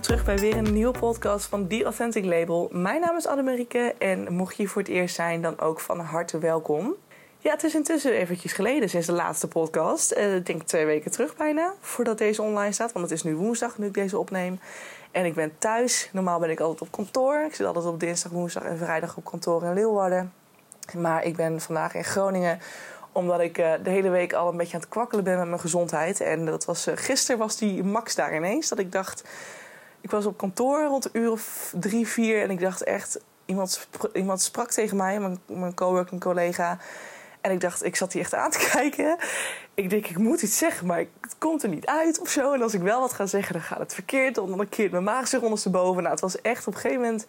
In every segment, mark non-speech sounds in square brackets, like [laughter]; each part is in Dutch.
terug bij weer een nieuwe podcast van The Authentic Label. Mijn naam is Annemarieke en mocht je voor het eerst zijn, dan ook van harte welkom. Ja, het is intussen eventjes geleden sinds de laatste podcast. Uh, ik denk twee weken terug bijna, voordat deze online staat. Want het is nu woensdag nu ik deze opneem. En ik ben thuis. Normaal ben ik altijd op kantoor. Ik zit altijd op dinsdag, woensdag en vrijdag op kantoor in Leeuwarden. Maar ik ben vandaag in Groningen omdat ik uh, de hele week al een beetje aan het kwakkelen ben met mijn gezondheid. En dat was, uh, gisteren was die max daar ineens. Dat ik dacht, ik was op kantoor rond een uur of drie, vier. En ik dacht echt, iemand, iemand sprak tegen mij, mijn, mijn coworking collega. En ik dacht, ik zat hier echt aan te [laughs] kijken. Ik denk, ik moet iets zeggen, maar het komt er niet uit of zo. En als ik wel wat ga zeggen, dan gaat het verkeerd. Dan keert mijn maag zich ondersteboven. Nou, het was echt op een gegeven moment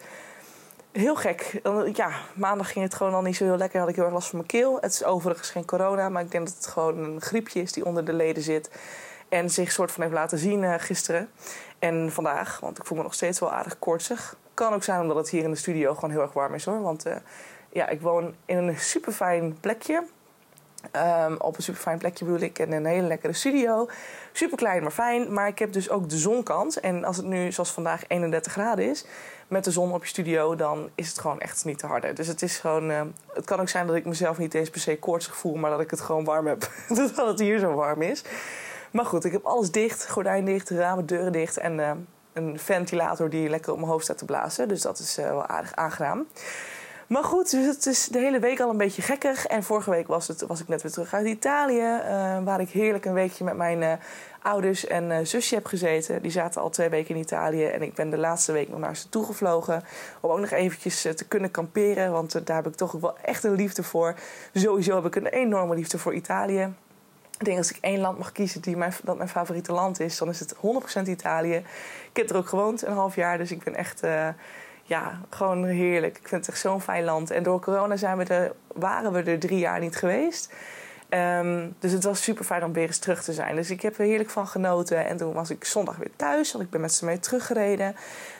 heel gek. Ja, maandag ging het gewoon al niet zo heel lekker. Had ik heel erg last van mijn keel. Het is overigens geen corona, maar ik denk dat het gewoon een griepje is die onder de leden zit. En zich soort van heeft laten zien uh, gisteren en vandaag. Want ik voel me nog steeds wel aardig koortsig. Kan ook zijn omdat het hier in de studio gewoon heel erg warm is hoor. Want uh, ja, ik woon in een super fijn plekje. Um, op een super fijn plekje bedoel ik. En een hele lekkere studio. Super klein, maar fijn. Maar ik heb dus ook de zonkant. En als het nu, zoals vandaag, 31 graden is. Met de zon op je studio, dan is het gewoon echt niet te harde. Dus het is gewoon. Uh, het kan ook zijn dat ik mezelf niet eens per se koortsig voel. Maar dat ik het gewoon warm heb. [laughs] dat het hier zo warm is. Maar goed, ik heb alles dicht. Gordijn dicht, ramen, deuren dicht. En uh, een ventilator die lekker op mijn hoofd staat te blazen. Dus dat is uh, wel aardig aangenaam. Maar goed, dus het is de hele week al een beetje gekkig. En vorige week was, het, was ik net weer terug uit Italië. Uh, waar ik heerlijk een weekje met mijn ouders en zusje heb gezeten. Die zaten al twee weken in Italië. En ik ben de laatste week nog naar ze toegevlogen. Om ook nog eventjes te kunnen kamperen. Want daar heb ik toch wel echt een liefde voor. Sowieso heb ik een enorme liefde voor Italië. Ik denk als ik één land mag kiezen die mijn, dat mijn favoriete land is, dan is het 100% Italië. Ik heb er ook gewoond een half jaar, dus ik ben echt ja, gewoon heerlijk. Ik vind het echt zo'n fijn land. En door corona zijn we er, waren we er drie jaar niet geweest. Um, dus het was super fijn om weer eens terug te zijn. Dus ik heb er heerlijk van genoten. En toen was ik zondag weer thuis, want ik ben met ze mee teruggereden.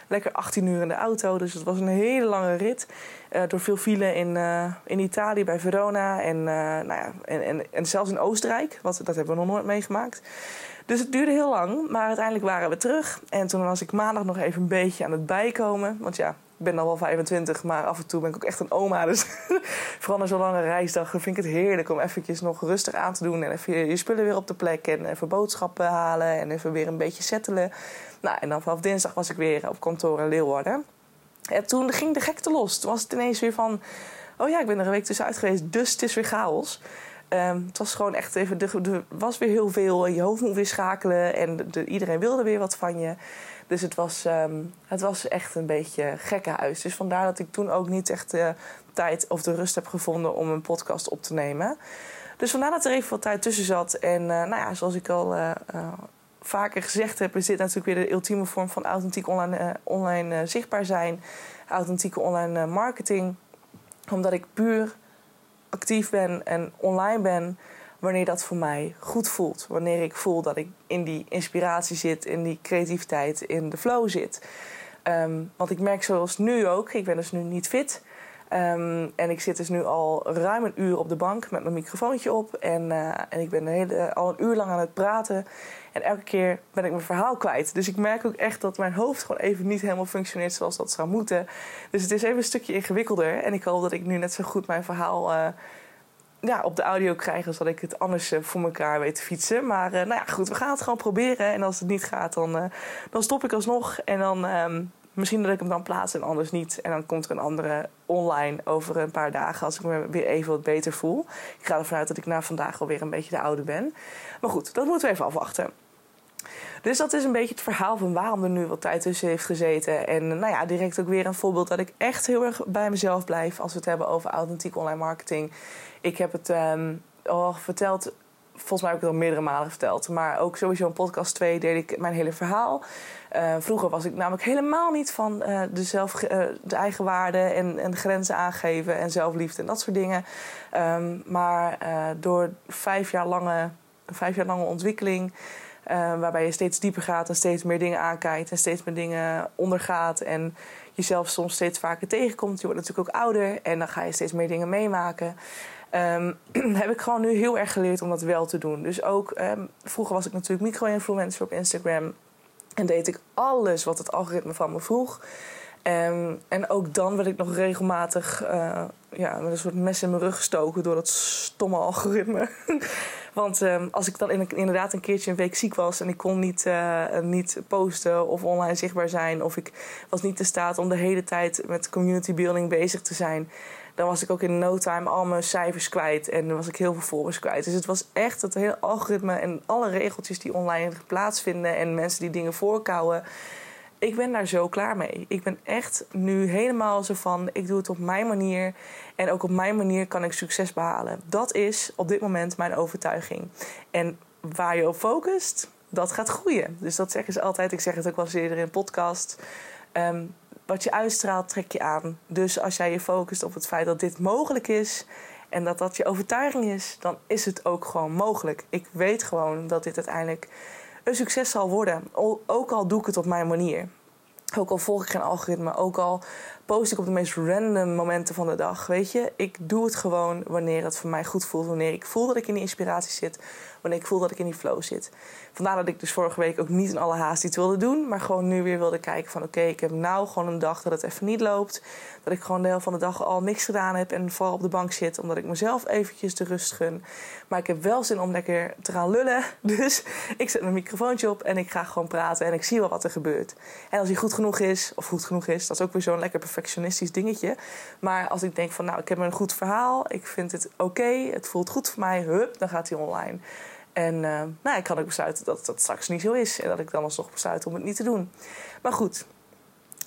Lekker 18 uur in de auto, dus het was een hele lange rit. Uh, door veel file in, uh, in Italië, bij Verona en, uh, nou ja, en, en, en, zelfs in Oostenrijk. Wat, dat hebben we nog nooit meegemaakt. Dus het duurde heel lang, maar uiteindelijk waren we terug. En toen was ik maandag nog even een beetje aan het bijkomen. Want ja, ben al wel 25, maar af en toe ben ik ook echt een oma. [laughs] Dus vooral na zo'n lange reisdag vind ik het heerlijk om eventjes nog rustig aan te doen. En even je spullen weer op de plek en even boodschappen halen en even weer een beetje settelen. Nou, en dan vanaf dinsdag was ik weer op kantoor in Leeuwarden. En toen ging de gekte los. Toen was het ineens weer van, oh ja, ik ben er een week tussenuit geweest, dus het is weer chaos. Um, het was gewoon echt even, er was weer heel veel. Je hoofd moet weer schakelen en de, iedereen wilde weer wat van je. Dus het was, um, het was echt een beetje huis. Dus vandaar dat ik toen ook niet echt de tijd of de rust heb gevonden om een podcast op te nemen. Dus vandaar dat er even wat tijd tussen zat. En uh, nou ja, zoals ik al uh, uh, vaker gezegd heb, is dit natuurlijk weer de ultieme vorm van authentiek online, online zichtbaar zijn. Authentieke online marketing. Omdat ik puur actief ben en online ben wanneer dat voor mij goed voelt. Wanneer ik voel dat ik in die inspiratie zit, in die creativiteit, in de flow zit. Um, want ik merk zoals nu ook, ik ben dus nu niet fit. Um, en ik zit dus nu al ruim een uur op de bank met mijn microfoontje op. En, uh, en ik ben hele, al een uur lang aan het praten. En elke keer ben ik mijn verhaal kwijt. Dus ik merk ook echt dat mijn hoofd gewoon even niet helemaal functioneert zoals dat zou moeten. Dus het is even een stukje ingewikkelder. En ik hoop dat ik nu net zo goed mijn verhaal uh, ja, op de audio krijg als dat ik het anders uh, voor elkaar weet te fietsen. Maar nou ja, goed, we gaan het gewoon proberen. En als het niet gaat, dan, dan stop ik alsnog. En dan. Um, Misschien dat ik hem dan plaats en anders niet. En dan komt er een andere online over een paar dagen als ik me weer even wat beter voel. Ik ga ervan uit dat ik na vandaag alweer een beetje de oude ben. Maar goed, dat moeten we even afwachten. Dus dat is een beetje het verhaal van waarom er nu wat tijd tussen heeft gezeten. En nou ja, direct ook weer een voorbeeld dat ik echt heel erg bij mezelf blijf als we het hebben over authentiek online marketing. Ik heb het um, al verteld volgens mij heb ik het al meerdere malen verteld. Maar ook sowieso in podcast 2 deed ik mijn hele verhaal. Uh, vroeger was ik namelijk helemaal niet van uh, de, zelf, uh, de eigen waarde en, en grenzen aangeven en zelfliefde en dat soort dingen. Um, maar door vijf jaar lange, vijf jaar lange ontwikkeling. Waarbij je steeds dieper gaat en steeds meer dingen aankijkt en steeds meer dingen ondergaat. En jezelf soms steeds vaker tegenkomt. Je wordt natuurlijk ook ouder en dan ga je steeds meer dingen meemaken. Um, [clears throat] heb ik gewoon nu heel erg geleerd om dat wel te doen. Dus ook, um, vroeger was ik natuurlijk micro-influencer op Instagram. En deed ik alles wat het algoritme van me vroeg. En, en ook dan werd ik nog regelmatig uh, ja, met een soort mes in mijn rug gestoken door dat stomme algoritme. [laughs] Want um, als ik dan inderdaad een keertje een week ziek was en ik kon niet, uh, niet posten of online zichtbaar zijn, of ik was niet in staat om de hele tijd met community building bezig te zijn, dan was ik ook in no time al mijn cijfers kwijt en was ik heel veel volgers kwijt. Dus het was echt het hele algoritme en alle regeltjes die online plaatsvinden en mensen die dingen voorkouwen ik ben daar zo klaar mee. Ik ben echt nu helemaal zo van: ik doe het op mijn manier. En ook op mijn manier kan ik succes behalen. Dat is op dit moment mijn overtuiging. En waar je op focust, dat gaat groeien. Dus dat zeggen ze altijd. Ik zeg het ook wel eens eerder in podcast. Ehm, wat je uitstraalt, trek je aan. Dus als jij je focust op het feit dat dit mogelijk is. En dat dat je overtuiging is, dan is het ook gewoon mogelijk. Ik weet gewoon dat dit uiteindelijk een succes zal worden. Ook al doe ik het op mijn manier. Ook al volg ik geen algoritme, ook al post ik op de meest random momenten van de dag. Weet je, ik doe het gewoon wanneer het voor mij goed voelt. Wanneer ik voel dat ik in die inspiratie zit. Wanneer ik voel dat ik in die flow zit. Vandaar dat ik dus vorige week ook niet in alle haast iets wilde doen. Maar gewoon nu weer wilde kijken van oké, ik heb nou gewoon een dag dat het even niet loopt. Dat ik gewoon de helft van de dag al niks gedaan heb en vooral op de bank zit. Omdat ik mezelf eventjes de rust gun. Maar ik heb wel zin om lekker te gaan lullen. [laughs] Dus ik zet mijn microfoontje op en ik ga gewoon praten. En ik zie wel wat er gebeurt. En als hij goed genoeg is, of goed genoeg is, dat is ook weer zo'n lekker perfectionistisch dingetje. Maar als ik denk van nou, ik heb een goed verhaal. Ik vind het oké. het voelt goed voor mij. Hup, dan gaat hij online. En uh, nou, ik kan ook besluiten dat dat straks niet zo is. En dat ik dan alsnog besluit om het niet te doen. Maar goed,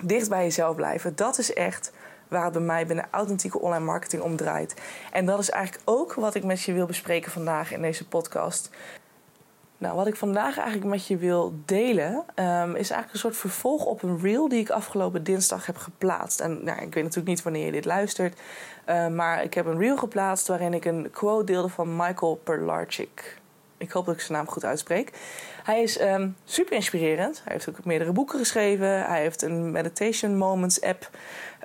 dicht bij jezelf blijven. Dat is echt waar het bij mij binnen authentieke online marketing om draait. En dat is eigenlijk ook wat ik met je wil bespreken vandaag in deze podcast. Nou, wat ik vandaag eigenlijk met je wil delen, um, is eigenlijk een soort vervolg op een reel die ik afgelopen dinsdag heb geplaatst. En nou, ik weet natuurlijk niet wanneer je dit luistert, uh, maar ik heb een reel geplaatst waarin ik een quote deelde van Michael Perlarchik. Ik hoop dat ik zijn naam goed uitspreek. Hij is um, super inspirerend. Hij heeft ook meerdere boeken geschreven. Hij heeft een Meditation Moments app.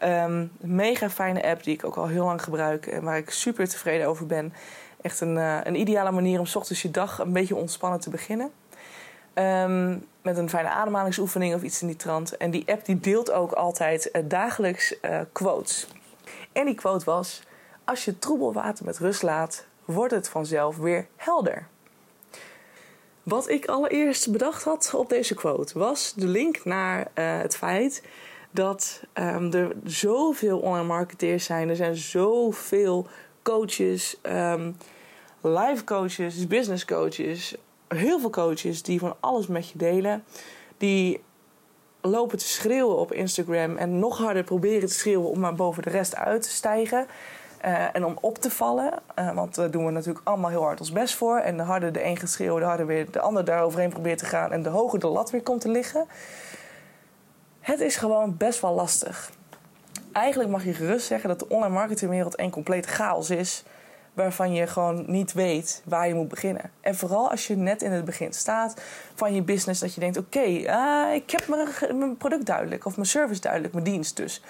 Um, een mega fijne app die ik ook al heel lang gebruik en waar ik super tevreden over ben. Echt een, uh, een ideale manier om s ochtends je dag een beetje ontspannen te beginnen. Um, met een fijne ademhalingsoefening of iets in die trant. En die app die deelt ook altijd uh, dagelijks uh, quotes. En die quote was: Als je troebel water met rust laat, wordt het vanzelf weer helder. Wat ik allereerst bedacht had op deze quote was de link naar uh, het feit dat um, er zoveel online marketeers zijn. Er zijn zoveel coaches, um, life coaches, business coaches, heel veel coaches die van alles met je delen. Die lopen te schreeuwen op Instagram en nog harder proberen te schreeuwen om maar boven de rest uit te stijgen. Uh, en om op te vallen, uh, want daar doen we natuurlijk allemaal heel hard ons best voor. En de harder de een gaat schreeuwen, de harder weer de ander daaroverheen probeert te gaan. En de hoger de lat weer komt te liggen. Het is gewoon best wel lastig. Eigenlijk mag je gerust zeggen dat de online marketingwereld een complete chaos is. Waarvan je gewoon niet weet waar je moet beginnen. En vooral als je net in het begin staat van je business. Dat je denkt, oké, uh, ik heb mijn product duidelijk. Of mijn service duidelijk, mijn dienst dus.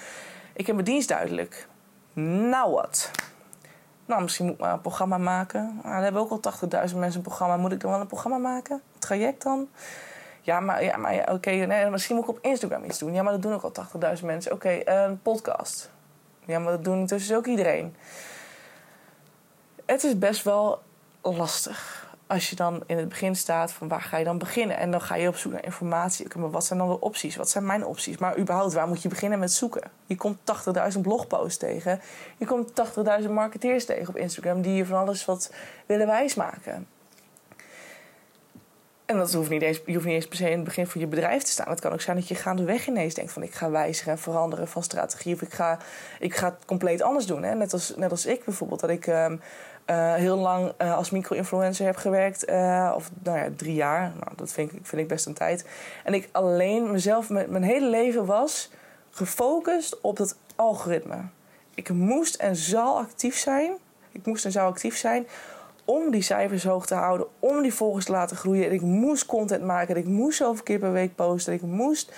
Ik heb mijn dienst duidelijk nou wat? Nou, misschien moet ik maar een programma maken. Nou, hebben ook al 80.000 mensen een programma. Moet ik dan wel een programma maken? traject dan? Ja, maar, ja, maar oké, nee, misschien moet ik op Instagram iets doen. Ja, maar dat doen ook al 80.000 mensen. Oké, okay, een podcast. Ja, maar dat doen intussen ook iedereen. Het is best wel lastig als je dan in het begin staat van waar ga je dan beginnen? En dan ga je op zoek naar informatie. Maar wat zijn dan de opties? Wat zijn mijn opties? Maar überhaupt, waar moet je beginnen met zoeken? Je komt 80.000 blogposts tegen. Je komt 80.000 marketeers tegen op Instagram die je van alles wat willen wijsmaken. En dat hoeft niet eens, je hoeft niet eens per se in het begin van je bedrijf te staan. Het kan ook zijn dat je gaandeweg ineens denkt van ik ga wijzigen en veranderen van strategie. Of ik ga, ik ga het compleet anders doen. Hè? Net, als, net als ik bijvoorbeeld. Dat ik um, uh, heel lang uh, als micro-influencer heb gewerkt. Uh, of nou ja, drie jaar. Nou, dat vind ik, vind ik best een tijd. En ik alleen mezelf, mijn, mijn hele leven was gefocust op dat algoritme. Ik moest en zal actief zijn. Ik moest en zou actief zijn om die cijfers hoog te houden, om die volgers te laten groeien. En ik moest content maken, ik moest zoveel keer per week posten, ik moest.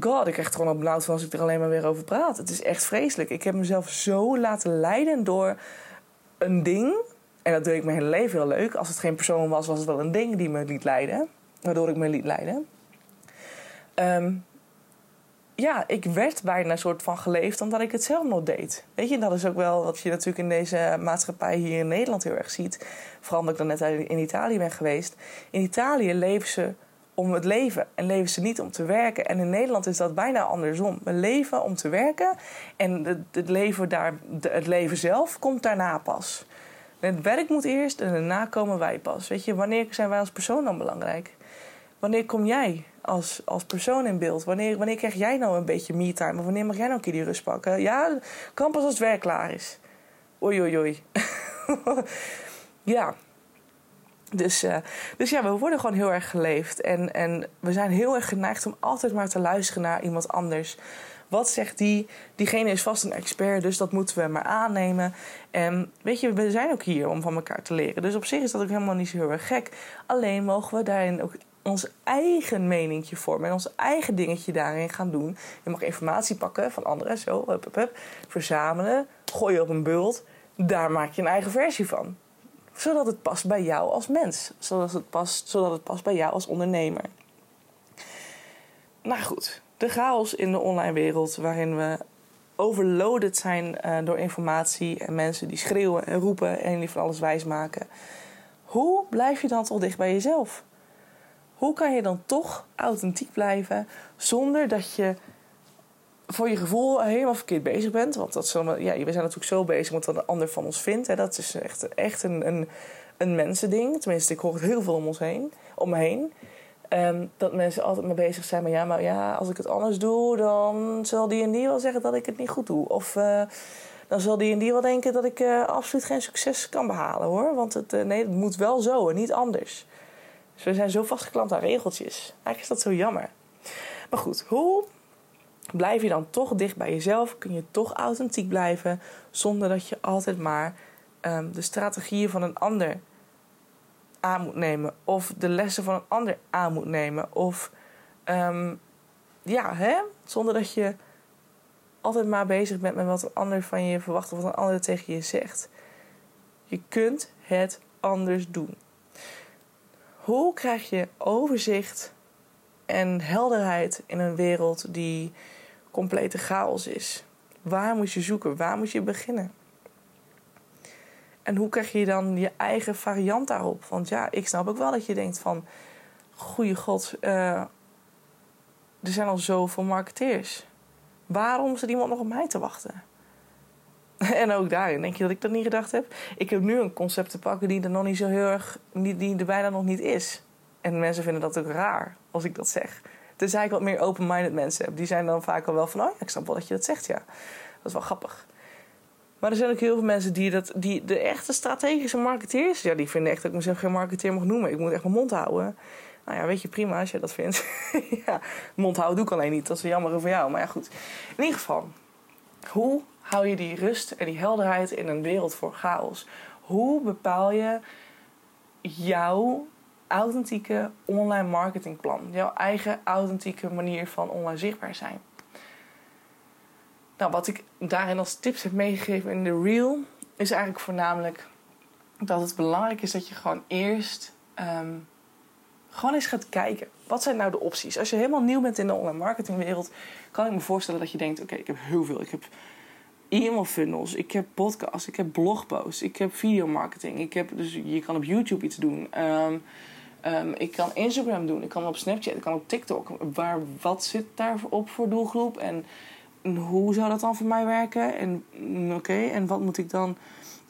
God, ik krijg er gewoon op benauwd van als ik er alleen maar weer over praat. Het is echt vreselijk. Ik heb mezelf zo laten leiden door een ding. En dat deed ik mijn hele leven heel leuk. Als het geen persoon was, was het wel een ding die me liet leiden. Waardoor ik me liet leiden. ehm, ja, ik werd bijna een soort van geleefd omdat ik het zelf nog deed. Weet je, dat is ook wel wat je natuurlijk in deze maatschappij hier in Nederland heel erg ziet. Vooral omdat ik dan net in Italië ben geweest. In Italië leven ze om het leven en leven ze niet om te werken. En in Nederland is dat bijna andersom. We leven om te werken en het, het leven, daar, het leven zelf komt daarna pas. Het werk moet eerst en daarna komen wij pas. Weet je, wanneer zijn wij als persoon dan belangrijk? Wanneer kom jij als, als persoon in beeld? Wanneer, wanneer krijg jij nou een beetje me-time? Of wanneer mag jij nou een keer die rust pakken? Ja, kan pas als het werk klaar is. Oei, oei, oei. [laughs] ja. Dus, uh, dus ja, we worden gewoon heel erg geleefd. En, en we zijn heel erg geneigd om altijd maar te luisteren naar iemand anders. Wat zegt die? Diegene is vast een expert, dus dat moeten we maar aannemen. En weet je, we zijn ook hier om van elkaar te leren. Dus op zich is dat ook helemaal niet zo heel erg gek. Alleen mogen we daarin ook ons eigen meningje vormen en ons eigen dingetje daarin gaan doen. Je mag informatie pakken van anderen, zo, hup, hup, hup, verzamelen, gooien op een bult. Daar maak je een eigen versie van. Zodat het past bij jou als mens. Zodat het past, zodat het past bij jou als ondernemer. Nou goed, de chaos in de online wereld waarin we overloaded zijn uh, door informatie en mensen die schreeuwen en roepen en die van alles wijs maken. Hoe blijf je dan toch dicht bij jezelf? Hoe kan je dan toch authentiek blijven zonder dat je voor je gevoel helemaal verkeerd bezig bent? Want dat is ja, we zijn natuurlijk zo bezig met wat een ander van ons vindt. Hè. Dat is echt, echt een, een, een mensending. Tenminste, ik hoor het heel veel om ons heen, om me heen. Um, dat mensen altijd maar bezig zijn met ja, maar ja, als ik het anders doe, dan zal die en die wel zeggen dat ik het niet goed doe. Of uh, dan zal die en die wel denken dat ik uh, absoluut geen succes kan behalen hoor. Want het, uh, nee, het moet wel zo en niet anders. Dus we zijn zo vastgeklampt aan regeltjes. Eigenlijk is dat zo jammer. Maar goed, hoe blijf je dan toch dicht bij jezelf? Kun je toch authentiek blijven zonder dat je altijd maar um, de strategieën van een ander aan moet nemen. Of de lessen van een ander aan moet nemen. Of um, ja, hè? zonder dat je altijd maar bezig bent met wat een ander van je verwacht of wat een ander tegen je zegt. Je kunt het anders doen. Hoe krijg je overzicht en helderheid in een wereld die complete chaos is? Waar moet je zoeken? Waar moet je beginnen? En hoe krijg je dan je eigen variant daarop? Want ja, ik snap ook wel dat je denkt van... Goeie god, uh, er zijn al zoveel marketeers. Waarom zit iemand nog op mij te wachten? [laughs] en ook daarin denk je dat ik dat niet gedacht heb. Ik heb nu een concept te pakken die er nog niet zo heel erg... Die, die er bijna nog niet is. En mensen vinden dat ook raar als ik dat zeg. Dus ik wat meer open-minded mensen heb. Die zijn dan vaak al wel van... Oh ja, ik snap wel dat je dat zegt, ja. Dat is wel grappig. Maar er zijn ook heel veel mensen die, dat, die de echte strategische marketeers... Ja, die vinden echt dat ik mezelf geen marketeer mag noemen. Ik moet echt mijn mond houden. Nou ja, weet je, prima als je dat vindt. [laughs] ja, mond houden doe ik alleen niet. Dat is jammer voor jou. Maar ja, goed. In ieder geval, hoe hou je die rust en die helderheid in een wereld voor chaos? Hoe bepaal je jouw authentieke online marketingplan? Jouw eigen authentieke manier van online zichtbaar zijn? Nou, wat ik daarin als tips heb meegegeven in de reel is eigenlijk voornamelijk dat het belangrijk is dat je gewoon eerst um, gewoon eens gaat kijken. Wat zijn nou de opties? Als je helemaal nieuw bent in de online marketingwereld, kan ik me voorstellen dat je denkt: oké, ik heb heel veel. Ik heb e-mail funnels, ik heb podcasts, ik heb blogposts, ik heb videomarketing. Ik heb dus je kan op YouTube iets doen. Um, um, ik kan Instagram doen, ik kan op Snapchat, ik kan op TikTok. Waar, wat zit daar op voor doelgroep? En hoe zou dat dan voor mij werken? En mm, oké, en wat moet ik dan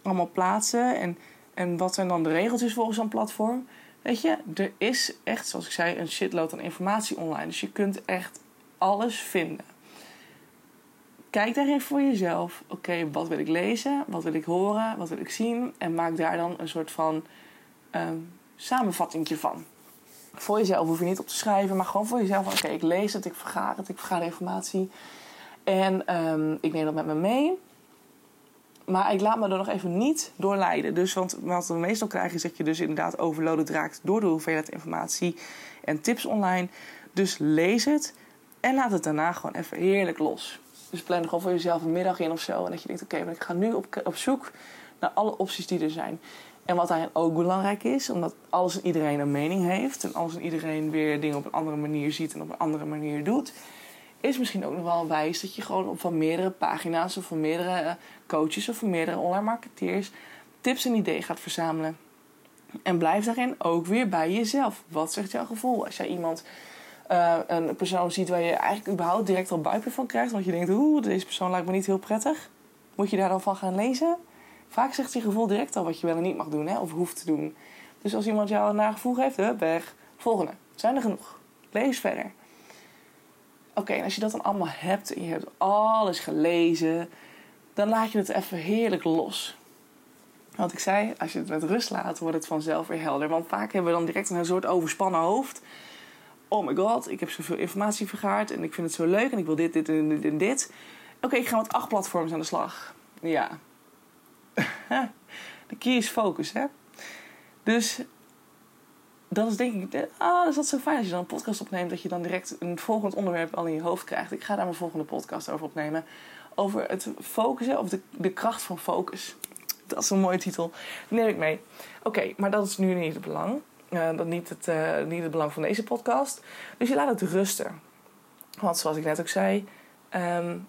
allemaal plaatsen? En, en wat zijn dan de regeltjes volgens zo'n platform? Weet je, er is echt, zoals ik zei, een shitload aan informatie online. Dus je kunt echt alles vinden. Kijk daarin voor jezelf. Oké, wat wil ik lezen? Wat wil ik horen? Wat wil ik zien? En maak daar dan een soort van um, van. Voor jezelf hoef je niet op te schrijven, maar gewoon voor jezelf. Oké, ik lees het, ik vergaar het, ik vergaar informatie. En um, ik neem dat met me mee. Maar ik laat me er nog even niet door leiden. Dus, want wat we meestal krijgen is dat je dus inderdaad overloaded raakt door de hoeveelheid informatie en tips online. Dus lees het en laat het daarna gewoon even heerlijk los. Dus plan gewoon voor jezelf een middag in of zo. En dat je denkt, oké, okay, ik ga nu op, op zoek naar alle opties die er zijn. En wat daarin ook belangrijk is, omdat alles en iedereen een mening heeft en alles en iedereen weer dingen op een andere manier ziet en op een andere manier doet, is misschien ook nog wel wijs dat je gewoon op van meerdere pagina's of van meerdere eh, coaches of meerdere online marketeers tips en ideeën gaat verzamelen. En blijf daarin ook weer bij jezelf. Wat zegt jouw gevoel? Als jij iemand, uh, een persoon ziet waar je eigenlijk überhaupt direct al buikpijn van krijgt, want je denkt, oeh, deze persoon lijkt me niet heel prettig, moet je daar dan van gaan lezen? Vaak zegt je gevoel direct al wat je wel en niet mag doen, hè, of hoeft te doen. Dus als iemand jou een nagevoel geeft, hup, weg. Volgende. Zijn er genoeg. Lees verder. Oké, en als je dat dan allemaal hebt en je hebt alles gelezen, dan laat je het even heerlijk los. Want ik zei, als je het met rust laat, wordt het vanzelf weer helder. Want vaak hebben we dan direct een soort overspannen hoofd. Oh my god, ik heb zoveel informatie vergaard en ik vind het zo leuk en ik wil dit, dit en dit en dit. Oké, ik ga met acht platforms aan de slag. Ja. [laughs] de key is focus, hè. Dus dat is denk ik, ah, is zo fijn als je dan een podcast opneemt, dat je dan direct een volgend onderwerp al in je hoofd krijgt. Ik ga daar mijn volgende podcast over opnemen. Over het focussen, of de, de kracht van focus. Dat is een mooie titel. neem ik mee. Oké, maar dat is nu niet het belang. Uh, dat niet het, uh, niet het belang van deze podcast. Dus je laat het rusten. Want zoals ik net ook zei, um,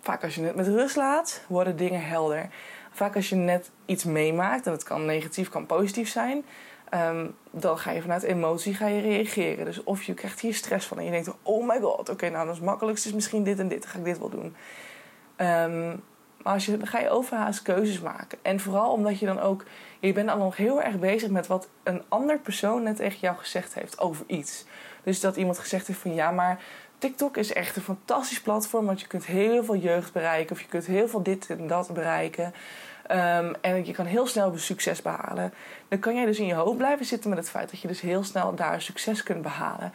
vaak als je het met rust laat, worden dingen helder. Vaak als je net iets meemaakt, en het kan negatief, kan positief zijn, um, dan ga je vanuit emotie ga je reageren. Dus of je krijgt hier stress van en je denkt, oh my god, oké, nou dat is makkelijkst is misschien dit en dit, dan ga ik dit wel doen. Um, maar als je, dan ga je overhaast keuzes maken. En vooral omdat je dan ook, je bent dan nog heel erg bezig met wat een ander persoon net tegen jou gezegd heeft over iets. Dus dat iemand gezegd heeft van ja, maar TikTok is echt een fantastisch platform, want je kunt heel veel jeugd bereiken of je kunt heel veel dit en dat bereiken. Um, en je kan heel snel succes behalen. Dan kan jij dus in je hoofd blijven zitten met het feit dat je dus heel snel daar succes kunt behalen.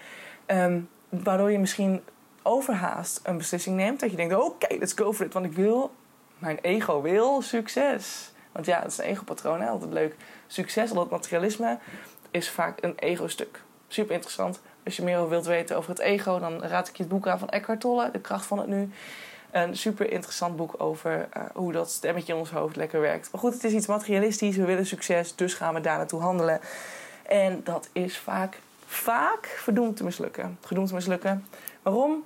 Um, waardoor je misschien overhaast een beslissing neemt. Dat je denkt, oké, let's go for it. Want ik wil, mijn ego wil succes. Want ja, dat is een ego-patroon, altijd leuk. Succes, al dat materialisme, is vaak een ego-stuk. Super interessant. Als je meer wilt weten over het ego, dan raad ik je het boek aan van Eckhart Tolle, De kracht van het nu. Een super interessant boek over uh, hoe dat stemmetje in ons hoofd lekker werkt. Maar goed, het is iets materialistisch. We willen succes, dus gaan we daar naartoe handelen. En dat is vaak, vaak verdoemd te mislukken. Gedoemd te mislukken. Waarom?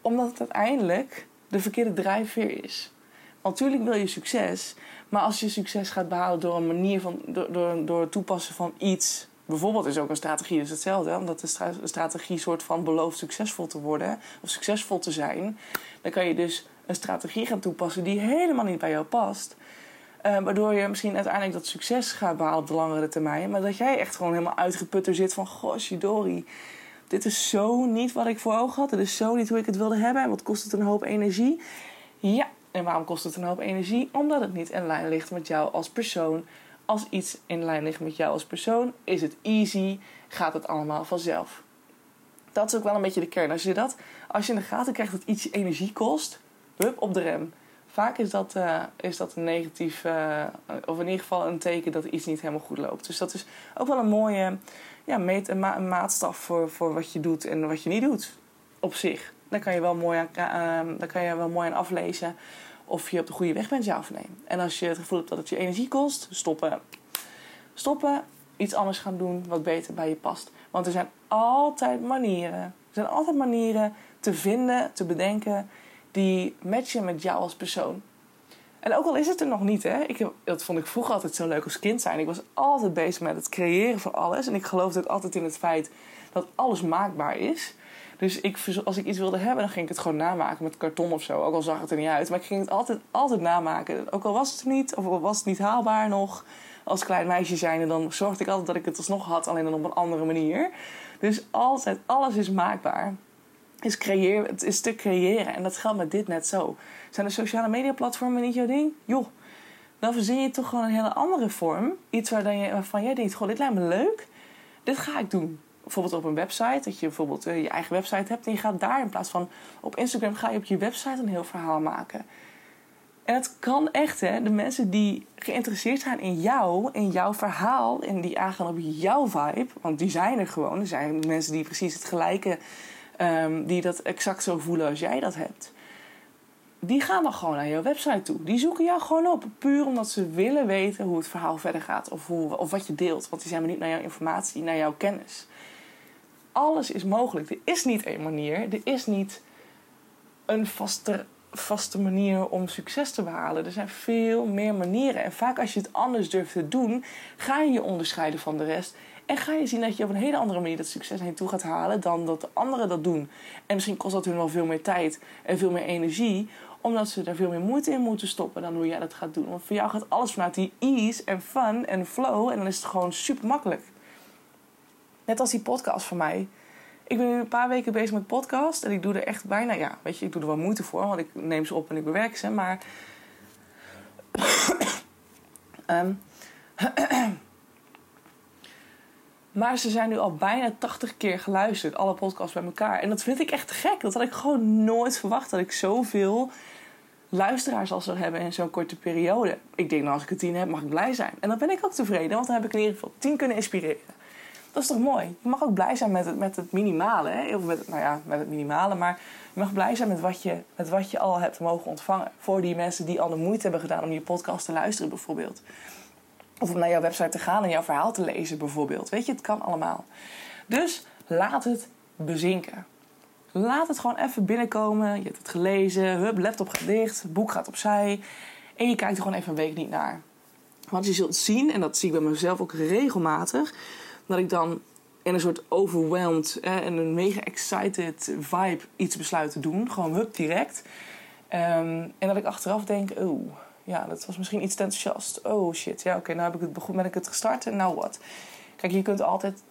Omdat het uiteindelijk de verkeerde drijfveer is. Natuurlijk wil je succes, maar als je succes gaat behalen door een manier van, door, door, door het toepassen van iets bijvoorbeeld is ook een strategie hetzelfde. Omdat de strategie soort van belooft succesvol te worden of succesvol te zijn. Dan kan je dus een strategie gaan toepassen die helemaal niet bij jou past. Uh, waardoor je misschien uiteindelijk dat succes gaat behalen op de langere termijn. Maar dat jij echt gewoon helemaal uitgeputter zit van... Goh, dit is zo niet wat ik voor ogen had. Dit is zo niet hoe ik het wilde hebben. En wat kost het een hoop energie? Ja, en waarom kost het een hoop energie? Omdat het niet in lijn ligt met jou als persoon als iets in lijn ligt met jou als persoon, is het easy, gaat het allemaal vanzelf. Dat is ook wel een beetje de kern. Als je, dat, als je in de gaten krijgt dat iets energie kost, hup, op de rem. Vaak is dat, uh, is dat een negatief, uh, of in ieder geval een teken dat iets niet helemaal goed loopt. Dus dat is ook wel een mooie ja, meet, een, ma een maatstaf voor, voor wat je doet en wat je niet doet op zich. Daar kan je wel mooi aan, daar kan je wel mooi aan aflezen of je op de goede weg bent, ja of nee. En als je het gevoel hebt dat het je energie kost, stoppen. Stoppen, iets anders gaan doen wat beter bij je past. Want er zijn altijd manieren. Er zijn altijd manieren te vinden, te bedenken die matchen met jou als persoon. En ook al is het er nog niet, hè. Ik dat vond ik vroeger altijd zo leuk als kind zijn. Ik was altijd bezig met het creëren van alles. En ik geloofde altijd in het feit dat alles maakbaar is. Dus ik, als ik iets wilde hebben, dan ging ik het gewoon namaken met karton of zo. Ook al zag het er niet uit. Maar ik ging het altijd, altijd namaken. Ook al was het er niet, of al was het niet haalbaar nog. Als klein meisje zijnde, dan zorgde ik altijd dat ik het alsnog had. Alleen dan op een andere manier. Dus altijd, alles is maakbaar. Is creëer, het is te creëren. En dat geldt met dit net zo. Zijn de sociale media platformen niet jouw ding? Joh, dan verzin je toch gewoon een hele andere vorm. Iets waar dan je, waarvan jij denkt, goh, dit lijkt me leuk. Dit ga ik doen bijvoorbeeld op een website, dat je bijvoorbeeld uh, je eigen website hebt en je gaat daar in plaats van op Instagram ga je op je website een heel verhaal maken. En het kan echt, hè. De mensen die geïnteresseerd zijn in jou, in jouw verhaal... en die aangaan op jouw vibe, want die zijn er gewoon. Er zijn mensen die precies het gelijke... Um, die dat exact zo voelen als jij dat hebt. die gaan dan gewoon naar jouw website toe. Die zoeken jou gewoon op. Puur omdat ze willen weten hoe het verhaal verder gaat. Of, hoe, of wat je deelt. Want die zijn benieuwd naar jouw informatie, naar jouw kennis. Alles is mogelijk. Er is niet één manier. Er is niet een vaste, vaste manier om succes te behalen. Er zijn veel meer manieren. En vaak als je het anders durft te doen, ga je je onderscheiden van de rest. En ga je zien dat je op een hele andere manier dat succes heen toe gaat halen dan dat de anderen dat doen. En misschien kost dat hun wel veel meer tijd en veel meer energie omdat ze er veel meer moeite in moeten stoppen dan hoe jij dat gaat doen. Want voor jou gaat alles vanuit die ease en fun en flow. En dan is het gewoon super makkelijk. Net als die podcast van mij. Ik ben nu een paar weken bezig met podcast. En ik doe er echt bijna, ja, weet je, ik doe er wel moeite voor. Want ik neem ze op en ik bewerk ze. Maar. um, [coughs] maar ze zijn nu al bijna 80 keer geluisterd, alle podcasts bij elkaar. En dat vind ik echt gek. Dat had ik gewoon nooit verwacht dat ik zoveel luisteraars al zou hebben in zo'n korte periode. Ik denk, nou, als ik er tien heb, mag ik blij zijn. En dan ben ik ook tevreden, want dan heb ik in ieder geval tien kunnen inspireren. Dat is toch mooi? Je mag ook blij zijn met het, met het minimale. Hè? Of met, nou ja, met het minimale. Maar je mag blij zijn met wat, je, met wat je al hebt mogen ontvangen. Voor die mensen die al de moeite hebben gedaan om je podcast te luisteren, bijvoorbeeld. Of om naar jouw website te gaan en jouw verhaal te lezen, bijvoorbeeld. Weet je, het kan allemaal. Dus laat het bezinken. Laat het gewoon even binnenkomen. Je hebt het gelezen. Hup, laptop gaat dicht. Boek gaat opzij. En je kijkt er gewoon even een week niet naar. Want je zult zien, en dat zie ik bij mezelf ook regelmatig, dat ik dan in een soort overwhelmed en een mega excited vibe iets besluit te doen. Gewoon hup, direct. Ehm, en dat ik achteraf denk, oh, ja, dat was misschien iets te enthousiast. Oh shit, ja, oké, nou heb ik het begon, ben ik het gestart en nou wat? Kijk, je kunt altijd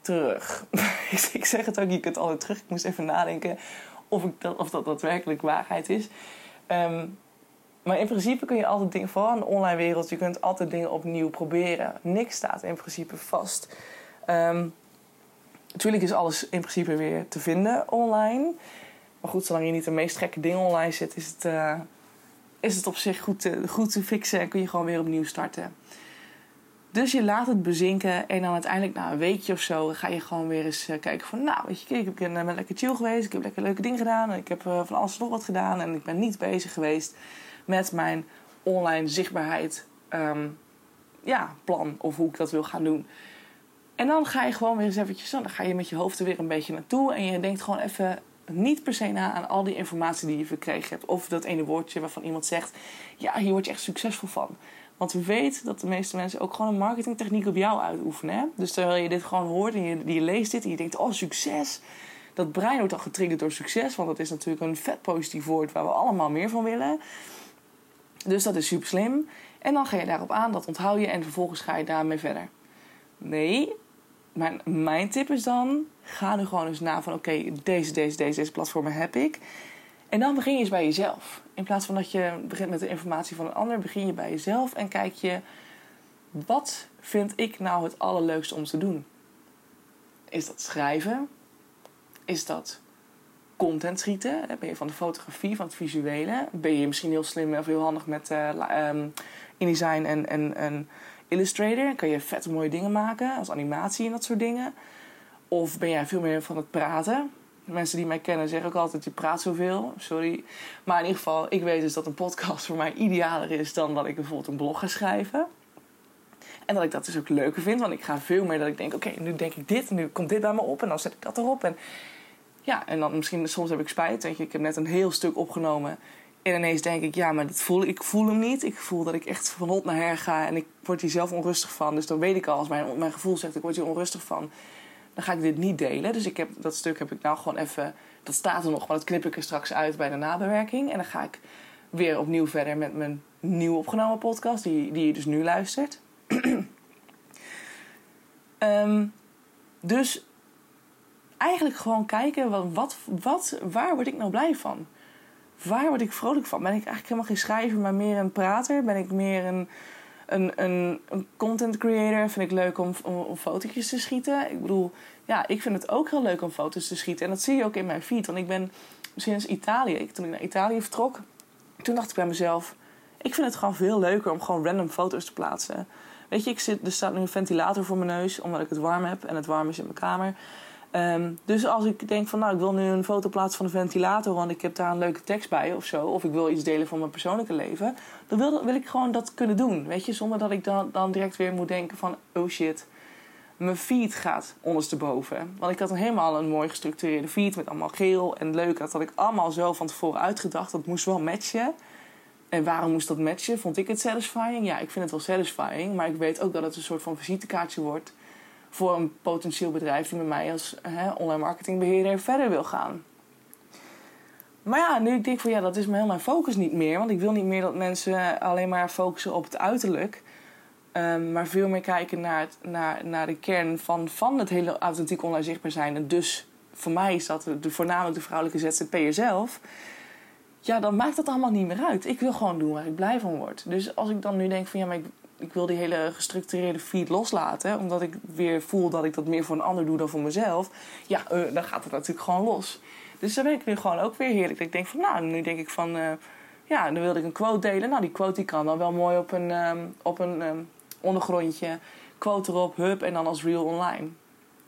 terug. [laughs] ik zeg het ook, je kunt altijd terug. Ik moest even nadenken of, ik dat, of dat daadwerkelijk waarheid is. Ehm, maar in principe kun je altijd dingen, vooral in de online wereld, je kunt altijd dingen opnieuw proberen. Niks staat in principe vast. Um, natuurlijk is alles in principe weer te vinden online. Maar goed, zolang je niet de meest gekke dingen online zit, is het, uh, is het op zich goed te, goed te fixen en kun je gewoon weer opnieuw starten. Dus je laat het bezinken en dan uiteindelijk na een weekje of zo ga je gewoon weer eens eh, kijken van... Nou, weet je, ik ben uh, lekker chill geweest, ik heb lekker leuke dingen gedaan... en ik heb uh, van alles nog wat gedaan en ik ben niet bezig geweest met mijn online zichtbaarheid um, ja, plan of hoe ik dat wil gaan doen. En dan ga je gewoon weer eens eventjes, dan ga je met je hoofd er weer een beetje naartoe en je denkt gewoon even niet per se na aan al die informatie die je verkregen hebt. Of dat ene woordje waarvan iemand zegt: Ja, hier word je echt succesvol van. Want we weten dat de meeste mensen ook gewoon een marketingtechniek op jou uitoefenen. Hè? Dus terwijl je dit gewoon hoort en je, je leest dit en je denkt: Oh, succes. Dat brein wordt al getriggerd door succes. Want dat is natuurlijk een vet positief woord waar we allemaal meer van willen. Dus dat is super slim. En dan ga je daarop aan, dat onthoud je en vervolgens ga je daarmee verder. Nee, mijn, mijn tip is dan: ga nu gewoon eens na van oké, deze, deze, deze, deze platformen heb ik. En dan begin je eens bij jezelf. In plaats van dat je begint met de informatie van een ander, begin je bij jezelf en kijk je: wat vind ik nou het allerleukste om te doen? Is dat schrijven? Is dat content schieten? Ben je van de fotografie, van het visuele? Ben je misschien heel slim of heel handig met uh, um, InDesign en, en, en Illustrator? Kan je vette mooie dingen maken als animatie en dat soort dingen? Of ben jij veel meer van het praten? Mensen die mij kennen zeggen ook altijd: je praat zoveel. Sorry. Maar in ieder geval, ik weet dus dat een podcast voor mij idealer is dan dat ik bijvoorbeeld een blog ga schrijven. En dat ik dat dus ook leuker vind, want ik ga veel meer dat ik denk: oké, nu denk ik dit, nu komt dit bij me op en dan zet ik dat erop. En ja, en dan misschien soms heb ik spijt. Weet je, ik heb net een heel stuk opgenomen. En ineens denk ik, ja, maar dat voel, ik voel hem niet. Ik voel dat ik echt van hot naar her ga. En ik word hier zelf onrustig van. Dus dan weet ik al, als mijn, mijn gevoel zegt, ik word hier onrustig van. Dan ga ik dit niet delen. Dus ik heb, dat stuk heb ik nou gewoon even... Dat staat er nog, maar dat knip ik er straks uit bij de nabewerking. En dan ga ik weer opnieuw verder met mijn nieuw opgenomen podcast. Die, die je dus nu luistert. um, [clears throat] dus eigenlijk gewoon kijken, wat, wat, waar word ik nou blij van? Waar word ik vrolijk van? Ben ik eigenlijk helemaal geen schrijver, maar meer een prater? Ben ik meer een, een, een, een content creator? Vind ik leuk om, om, fotootjes te schieten? Ik bedoel, ja, ik vind het ook heel leuk om foto's te schieten. En dat zie je ook in mijn feed. Want ik ben sinds Italië, ik, toen ik naar Italië vertrok, toen dacht ik bij mezelf... Ik vind het gewoon veel leuker om gewoon random foto's te plaatsen. Weet je, ik zit, er staat nu een ventilator voor mijn neus, omdat ik het warm heb en het warm is in mijn kamer. Ehm, dus als ik denk van nou, ik wil nu een foto plaatsen van een ventilator, want ik heb daar een leuke tekst bij of zo, of ik wil iets delen van mijn persoonlijke leven, dan wil, wil ik gewoon dat kunnen doen. Weet je, zonder dat ik dan, dan direct weer moet denken van oh shit, mijn feed gaat ondersteboven. Want ik had helemaal een mooi gestructureerde feed met allemaal geel en leuk. Dat had ik allemaal zo van tevoren uitgedacht. Dat moest wel matchen. En waarom moest dat matchen? Vond ik het satisfying? Ja, ik vind het wel satisfying. Maar ik weet ook dat het een soort van visitekaartje wordt voor een potentieel bedrijf die met mij als hè, online marketingbeheerder verder wil gaan. Maar ja, nu denk ik van ja, dat is helemaal mijn focus niet meer. Want ik wil niet meer dat mensen alleen maar focussen op het uiterlijk. Um, maar veel meer kijken naar, het, naar, naar de kern van, van het hele authentiek online zichtbaar zijn. En dus voor mij is dat de, voornamelijk de vrouwelijke ZZP'er zelf. Ja, dan maakt dat allemaal niet meer uit. Ik wil gewoon doen waar ik blij van word. Dus als ik dan nu denk van ja, maar ik, ik wil die hele gestructureerde feed loslaten. Omdat ik weer voel dat ik dat meer voor een ander doe dan voor mezelf. Ja, uh, dan gaat het natuurlijk gewoon los. Dus dan ben ik nu gewoon ook weer heerlijk. Ik denk van nou, nu denk ik van... Uh, ja, dan wilde ik een quote delen. Nou, die quote die kan dan wel mooi op een, um, op een um, ondergrondje. Quote erop, hub en dan als reel online.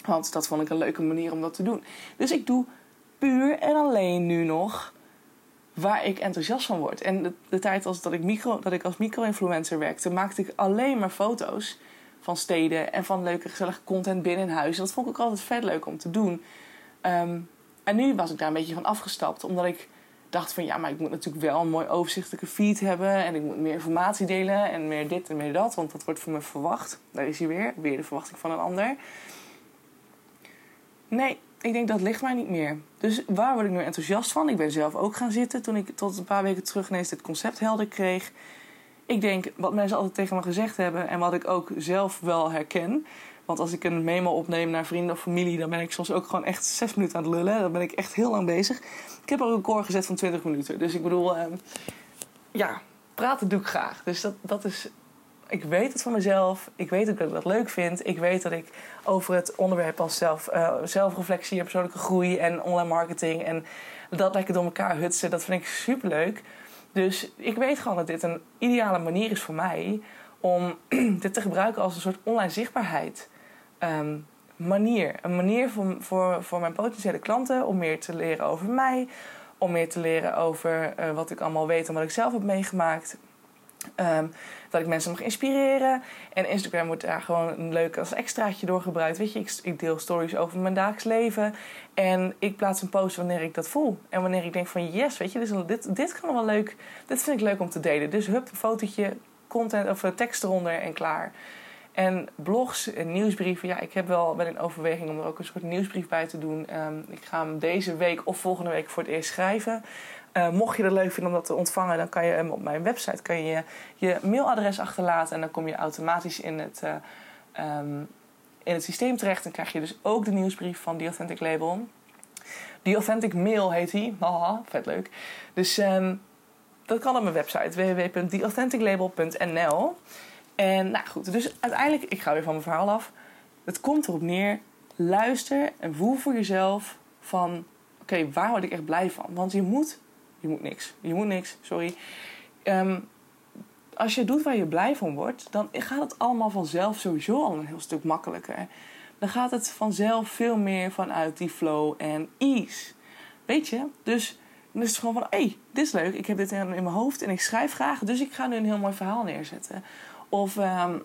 Want dat vond ik een leuke manier om dat te doen. Dus ik doe puur en alleen nu nog waar ik enthousiast van word. En de, tijd als dat ik, micro, dat ik als micro-influencer werkte, maakte ik alleen maar foto's van steden en van leuke, gezellige content binnen in huis. En dat vond ik ook altijd vet leuk om te doen. Um, en nu was ik daar een beetje van afgestapt, omdat ik dacht van ja, maar ik moet natuurlijk wel een mooi overzichtelijke feed hebben. En ik moet meer informatie delen en meer dit en meer dat. Want dat wordt van me verwacht. Daar is hij weer. Weer de verwachting van een ander. Nee, ik denk dat ligt mij niet meer. Dus waar word ik nu enthousiast van? Ik ben zelf ook gaan zitten toen ik tot een paar weken terug ineens dit concept helder kreeg. Ik denk wat mensen altijd tegen me gezegd hebben en wat ik ook zelf wel herken. Want als ik een memo opneem naar vrienden of familie, dan ben ik soms ook gewoon echt zes minuten aan het lullen. Dan ben ik echt heel lang bezig. Ik heb ook een record gezet van 20 minuten. Dus ik bedoel, uh, ja, praten doe ik graag. Dus dat, dat is. Ik weet het van mezelf. Ik weet ook dat ik dat leuk vind. Ik weet dat ik over het onderwerp als zelf, uh, zelfreflectie en persoonlijke groei en online marketing en dat lekker door elkaar hutsen, dat vind ik super leuk. Dus ik weet gewoon dat dit een ideale manier is voor mij om [clears throat] dit te gebruiken als een soort online zichtbaarheid. Um, manier. Een manier voor, voor, voor mijn potentiële klanten om meer te leren over mij. Om meer te leren over uh, wat ik allemaal weet en wat ik zelf heb meegemaakt. Um, dat ik mensen mag inspireren. En Instagram wordt daar gewoon een leuk als extraatje door gebruikt. Weet je, ik, ik, deel stories over mijn dagelijks leven. En ik plaats een post wanneer ik dat voel. En wanneer ik denk van yes, weet je, dit, dit, kan wel leuk. Dit vind ik leuk om te delen. Dus hup, een fotootje, content of tekst eronder en klaar. En blogs en nieuwsbrieven, ja, ik heb wel wel in overweging om er ook een soort nieuwsbrief bij te doen. Um, ik ga hem deze week of volgende week voor het eerst schrijven. Uh, mocht je het leuk vinden om dat te ontvangen, dan kan je hem op mijn website kan je, je mailadres achterlaten. En dan kom je automatisch in het, uh, um, in het systeem terecht. Dan krijg je dus ook de nieuwsbrief van The Authentic Label. The Authentic Mail heet hij. Haha, vet leuk. Dus um, dat kan op mijn website www.theauthenticlabel.nl. En nou goed, dus uiteindelijk, ik ga weer van mijn verhaal af. Het komt erop neer, luister en voel voor jezelf van... Oké, waar word ik echt blij van? Want je moet... Je moet niks. Je moet niks, sorry. Um, als je doet waar je blij van wordt, dan gaat het allemaal vanzelf sowieso al een heel stuk makkelijker. Dan gaat het vanzelf veel meer vanuit die flow en ease. Weet je? Dus dan is het gewoon van, hé, hey, dit is leuk. Ik heb dit in mijn hoofd en ik schrijf graag. Dus ik ga nu een heel mooi verhaal neerzetten. Of um,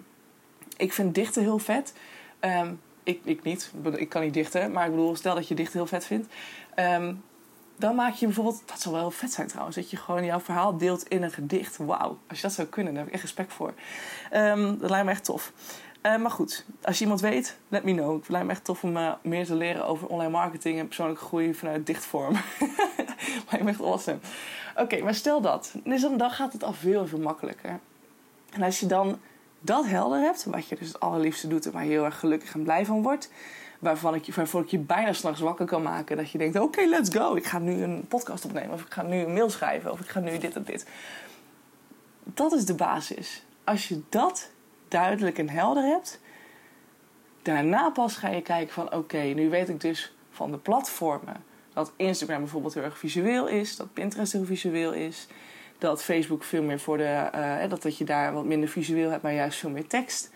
ik vind dichten heel vet. Um, ik, ik niet. Ik kan niet dichten. Maar ik bedoel, stel dat je dichten heel vet vindt. Um, dan maak je bijvoorbeeld... Dat zou wel vet zijn trouwens. Dat je gewoon jouw verhaal deelt in een gedicht. Wauw. Als je dat zou kunnen, daar heb ik echt respect voor. dat lijkt me echt tof. Uh, maar goed, als je iemand weet, let me know. Het lijkt me echt tof om uh, meer te leren over online marketing en persoonlijke groei vanuit dichtvorm. [laughs] lijkt me echt awesome. Oké, maar stel dat. Dus dan, dan gaat het al veel, veel makkelijker. En als je dan dat helder hebt, wat je dus het allerliefste doet en waar je heel erg gelukkig en blij van wordt, waarvan ik, waarvoor ik je bijna s'nachts wakker kan maken, dat je denkt: oké, let's go. Ik ga nu een podcast opnemen, of ik ga nu een mail schrijven, of ik ga nu dit en dit. Dat is de basis. Als je dat duidelijk en helder hebt, daarna pas ga je kijken van: oké, nu weet ik dus van de platformen dat Instagram bijvoorbeeld heel erg visueel is, dat Pinterest heel visueel is dat Facebook veel meer voor de. Uh, dat, dat je daar wat minder visueel hebt, maar juist veel meer tekst.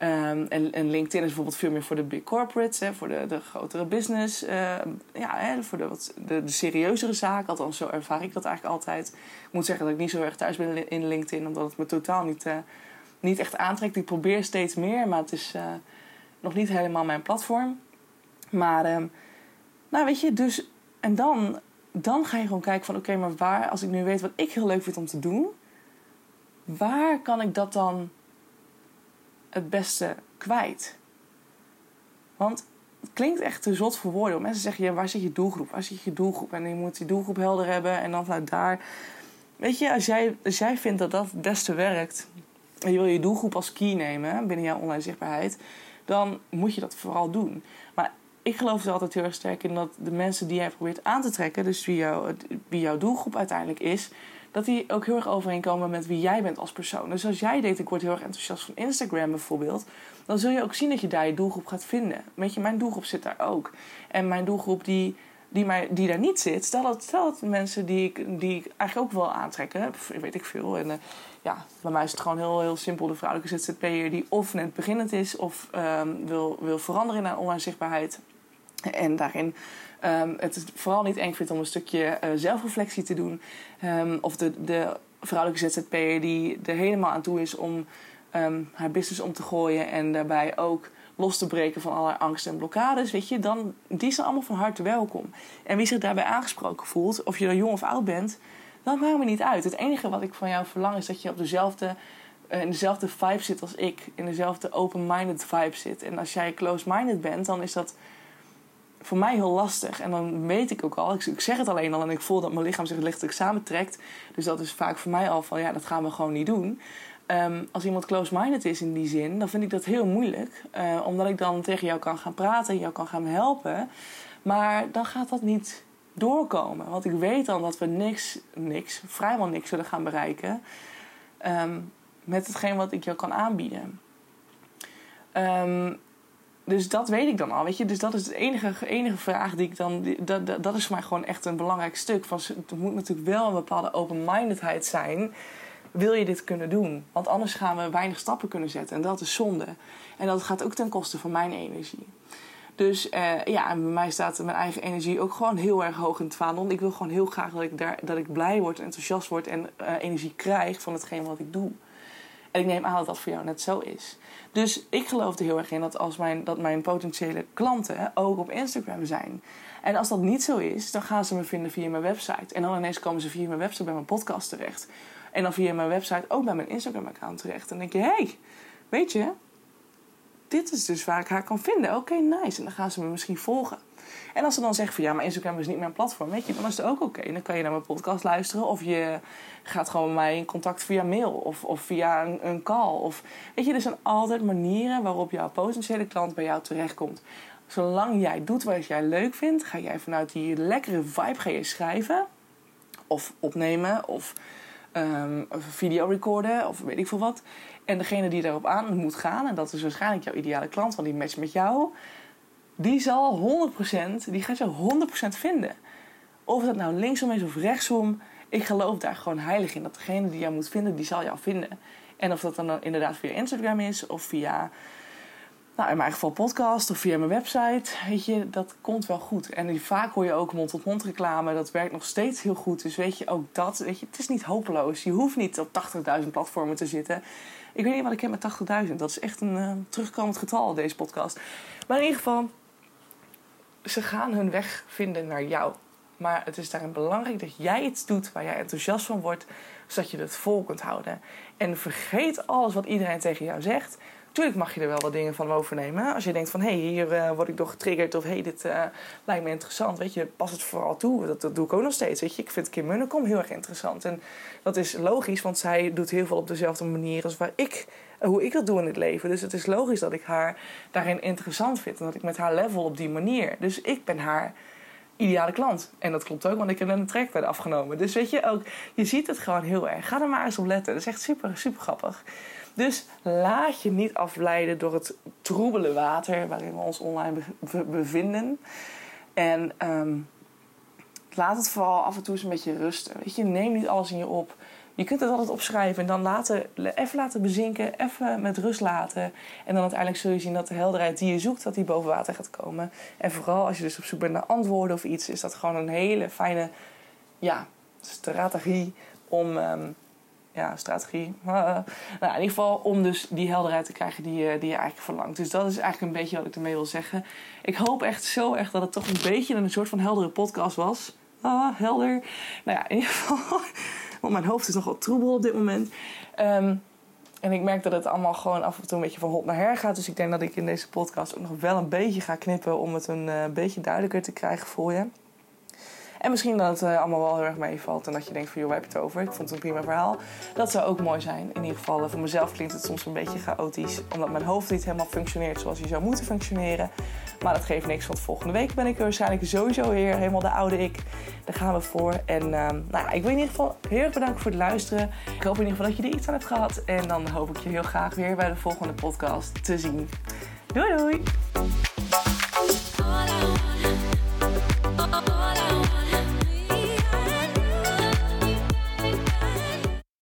Ehm, en, LinkedIn is bijvoorbeeld veel meer voor de big corporates, hè, voor de, de grotere business. Ehm, ja, hè, voor de, wat, de, serieuzere zaken. Althans, zo ervaar ik dat eigenlijk altijd. Ik moet zeggen dat ik niet zo erg thuis ben in LinkedIn, omdat het me totaal niet, uh, niet echt aantrekt. Ik probeer steeds meer, maar het is uh, nog niet helemaal mijn platform. Maar, uh, nou weet je, dus. En dan, dan ga je gewoon kijken van: oké, maar waar, als ik nu weet wat ik heel leuk vind om te doen, waar kan ik dat dan het beste kwijt? Want het klinkt echt te zot voor woorden. Mensen zeggen, ja, waar zit je doelgroep? Waar zit je doelgroep? En je moet die doelgroep helder hebben en dan vanuit daar... Weet je, als jij, als jij vindt dat dat het beste werkt... en je wil je doelgroep als key nemen binnen jouw online zichtbaarheid... dan moet je dat vooral doen. Maar ik geloof er altijd heel erg sterk in dat de mensen die jij probeert aan te trekken... dus wie, jou, wie jouw doelgroep uiteindelijk is dat die ook heel erg overeenkomen met wie jij bent als persoon. Dus als jij denkt, ik word heel erg enthousiast van Instagram bijvoorbeeld, dan zul je ook zien dat je daar je doelgroep gaat vinden. Weet je, mijn doelgroep zit daar ook. En mijn doelgroep die, die, die daar niet zit, stel dat, dat mensen die ik, die eigenlijk ook wel aantrekken, weet ik veel. En uh, ja, bij mij is het gewoon heel, heel simpel. De vrouwelijke ZZP'er die of net beginnend is of um, wil, wil veranderen naar online zichtbaarheid. En daarin um, het vooral niet eng vindt om een stukje uh, zelfreflectie te doen. Um, of de, de vrouwelijke ZZP'er die er helemaal aan toe is om um, haar business om te gooien. En daarbij ook los te breken van allerlei angsten en blokkades. Weet je, dan, die zijn allemaal van harte welkom. En wie zich daarbij aangesproken voelt, of je dan jong of oud bent, dat maakt me niet uit. Het enige wat ik van jou verlang is dat je op dezelfde eh, in dezelfde vibe zit als ik. In dezelfde open-minded vibe zit. En als jij close-minded bent, dan is dat voor mij heel lastig. En dan weet ik ook al, ik, zeg het alleen al en ik voel dat mijn lichaam zich lichtelijk samentrekt. Dus dat is vaak voor mij al van ja, dat gaan we gewoon niet doen. Um, als iemand close-minded is in die zin, dan vind ik dat heel moeilijk. Uh, omdat ik dan tegen jou kan gaan praten, jou kan gaan helpen. Maar dan gaat dat niet doorkomen. Want ik weet dan dat we niks, niks, vrijwel niks zullen gaan bereiken. Um, met hetgeen wat ik jou kan aanbieden. Um, dus dat weet ik dan al, weet je. Dus dat is de enige, enige vraag die ik dan... dat, dat, is voor mij gewoon echt een belangrijk stuk. Van, er moet natuurlijk wel een bepaalde open-mindedheid zijn... wil je dit kunnen doen? Want anders gaan we weinig stappen kunnen zetten. En dat is zonde. En dat gaat ook ten koste van mijn energie. Dus uh, ja, en bij mij staat mijn eigen energie ook gewoon heel erg hoog in het vaandel. Ik wil gewoon heel graag dat ik, daar, dat ik blij word, enthousiast word en uh, energie krijg van hetgeen wat ik doe. En ik neem aan dat dat voor jou net zo is. Dus ik geloof er heel erg in dat, als mijn, dat mijn potentiële klanten ook op Instagram zijn. En als dat niet zo is, dan gaan ze me vinden via mijn website. En dan ineens komen ze via mijn website bij mijn podcast terecht. En dan via mijn website ook bij mijn Instagram-account terecht. En dan denk je, hey, weet je, dit is dus waar ik haar kan vinden. Oké, nice. En dan gaan ze me misschien volgen. En als ze dan zeggen van ja, maar Instagram is niet mijn platform, weet je, dan is het ook oké. Dan kan je naar mijn podcast luisteren of je gaat gewoon met mij in contact via mail of, of via een, een call. Of, weet je, er zijn altijd manieren waarop jouw potentiële klant bij jou terechtkomt. Zolang jij doet wat jij leuk vindt, ga jij vanuit die lekkere vibe ga je schrijven of opnemen of um, video recorden of weet ik veel wat. En degene die daarop aan moet gaan, en dat is waarschijnlijk jouw ideale klant, want die matcht met jou, die zal 100%, die gaat je 100% vinden. Of dat nou linksom is of rechtsom, ik geloof daar gewoon heilig in. Dat degene die jou moet vinden, die zal jou vinden. En of dat dan inderdaad via Instagram is of via, nou in mijn geval podcast of via mijn website, weet je, dat komt wel goed. En vaak hoor je ook mond-tot-mond reclame, dat werkt nog steeds heel goed. Dus weet je, ook dat, weet je, het is niet hopeloos. Je hoeft niet op 80.000 platformen te zitten. Ik weet niet wat ik heb met 80.000. Dat is echt een uh, terugkomend getal, deze podcast. Maar in ieder geval, ze gaan hun weg vinden naar jou. Maar het is daarin belangrijk dat jij iets doet waar jij enthousiast van wordt, zodat je het vol kunt houden. En vergeet alles wat iedereen tegen jou zegt. Tuurlijk mag je er wel wat dingen van overnemen. Als je denkt van, hé, hey, hier uh, word ik toch getriggerd... of hé, hey, dit uh, lijkt me interessant, weet je, pas het vooral toe. Dat, dat doe ik ook nog steeds, weet je. Ik vind Kim Munnekom heel erg interessant. En dat is logisch, want zij doet heel veel op dezelfde manier... als waar ik, hoe ik dat doe in het leven. Dus het is logisch dat ik haar daarin interessant vind... en dat ik met haar level op die manier. Dus ik ben haar ideale klant. En dat klopt ook, want ik heb net een trackpad afgenomen. Dus weet je ook, je ziet het gewoon heel erg. Ga er maar eens op letten. Dat is echt super, super grappig. Dus laat je niet afleiden door het troebele water waarin we ons online bevinden. En um, laat het vooral af en toe eens een beetje rusten. Weet je, neem niet alles in je op. je kunt het altijd opschrijven en dan laten, even laten bezinken, even met rust laten. En dan uiteindelijk zul je zien dat de helderheid die je zoekt, dat die boven water gaat komen. En vooral als je dus op zoek bent naar antwoorden of iets, is dat gewoon een hele fijne ja, strategie om. Ehm, ja, strategie. nou, in ieder geval om dus die helderheid te krijgen die je, die je eigenlijk verlangt. Dus dat is eigenlijk een beetje wat ik ermee wil zeggen. Ik hoop echt zo echt dat het toch een beetje een soort van heldere podcast was. Ah, helder. Nou ja, in ieder geval. [laughs] Want mijn hoofd is nogal troebel op dit moment. Ehm, en ik merk dat het allemaal gewoon af en toe een beetje van hot naar her gaat. Dus ik denk dat ik in deze podcast ook nog wel een beetje ga knippen om het een uh, beetje duidelijker te krijgen voor je. En misschien dat het uh, allemaal wel heel erg meevalt en dat je denkt van joh, waar heb je het over? Ik vond het een prima verhaal. Dat zou ook mooi zijn. In ieder geval, voor mezelf klinkt het soms een beetje chaotisch. Omdat mijn hoofd niet helemaal functioneert zoals hij zou moeten functioneren. Maar dat geeft niks, want volgende week ben ik waarschijnlijk sowieso weer helemaal de oude ik. Daar gaan we voor. En uh, nou, ik wil in ieder geval heel erg bedanken voor het luisteren. Ik hoop in ieder geval dat je er iets aan hebt gehad. En dan hoop ik je heel graag weer bij de volgende podcast te zien. Doei doei!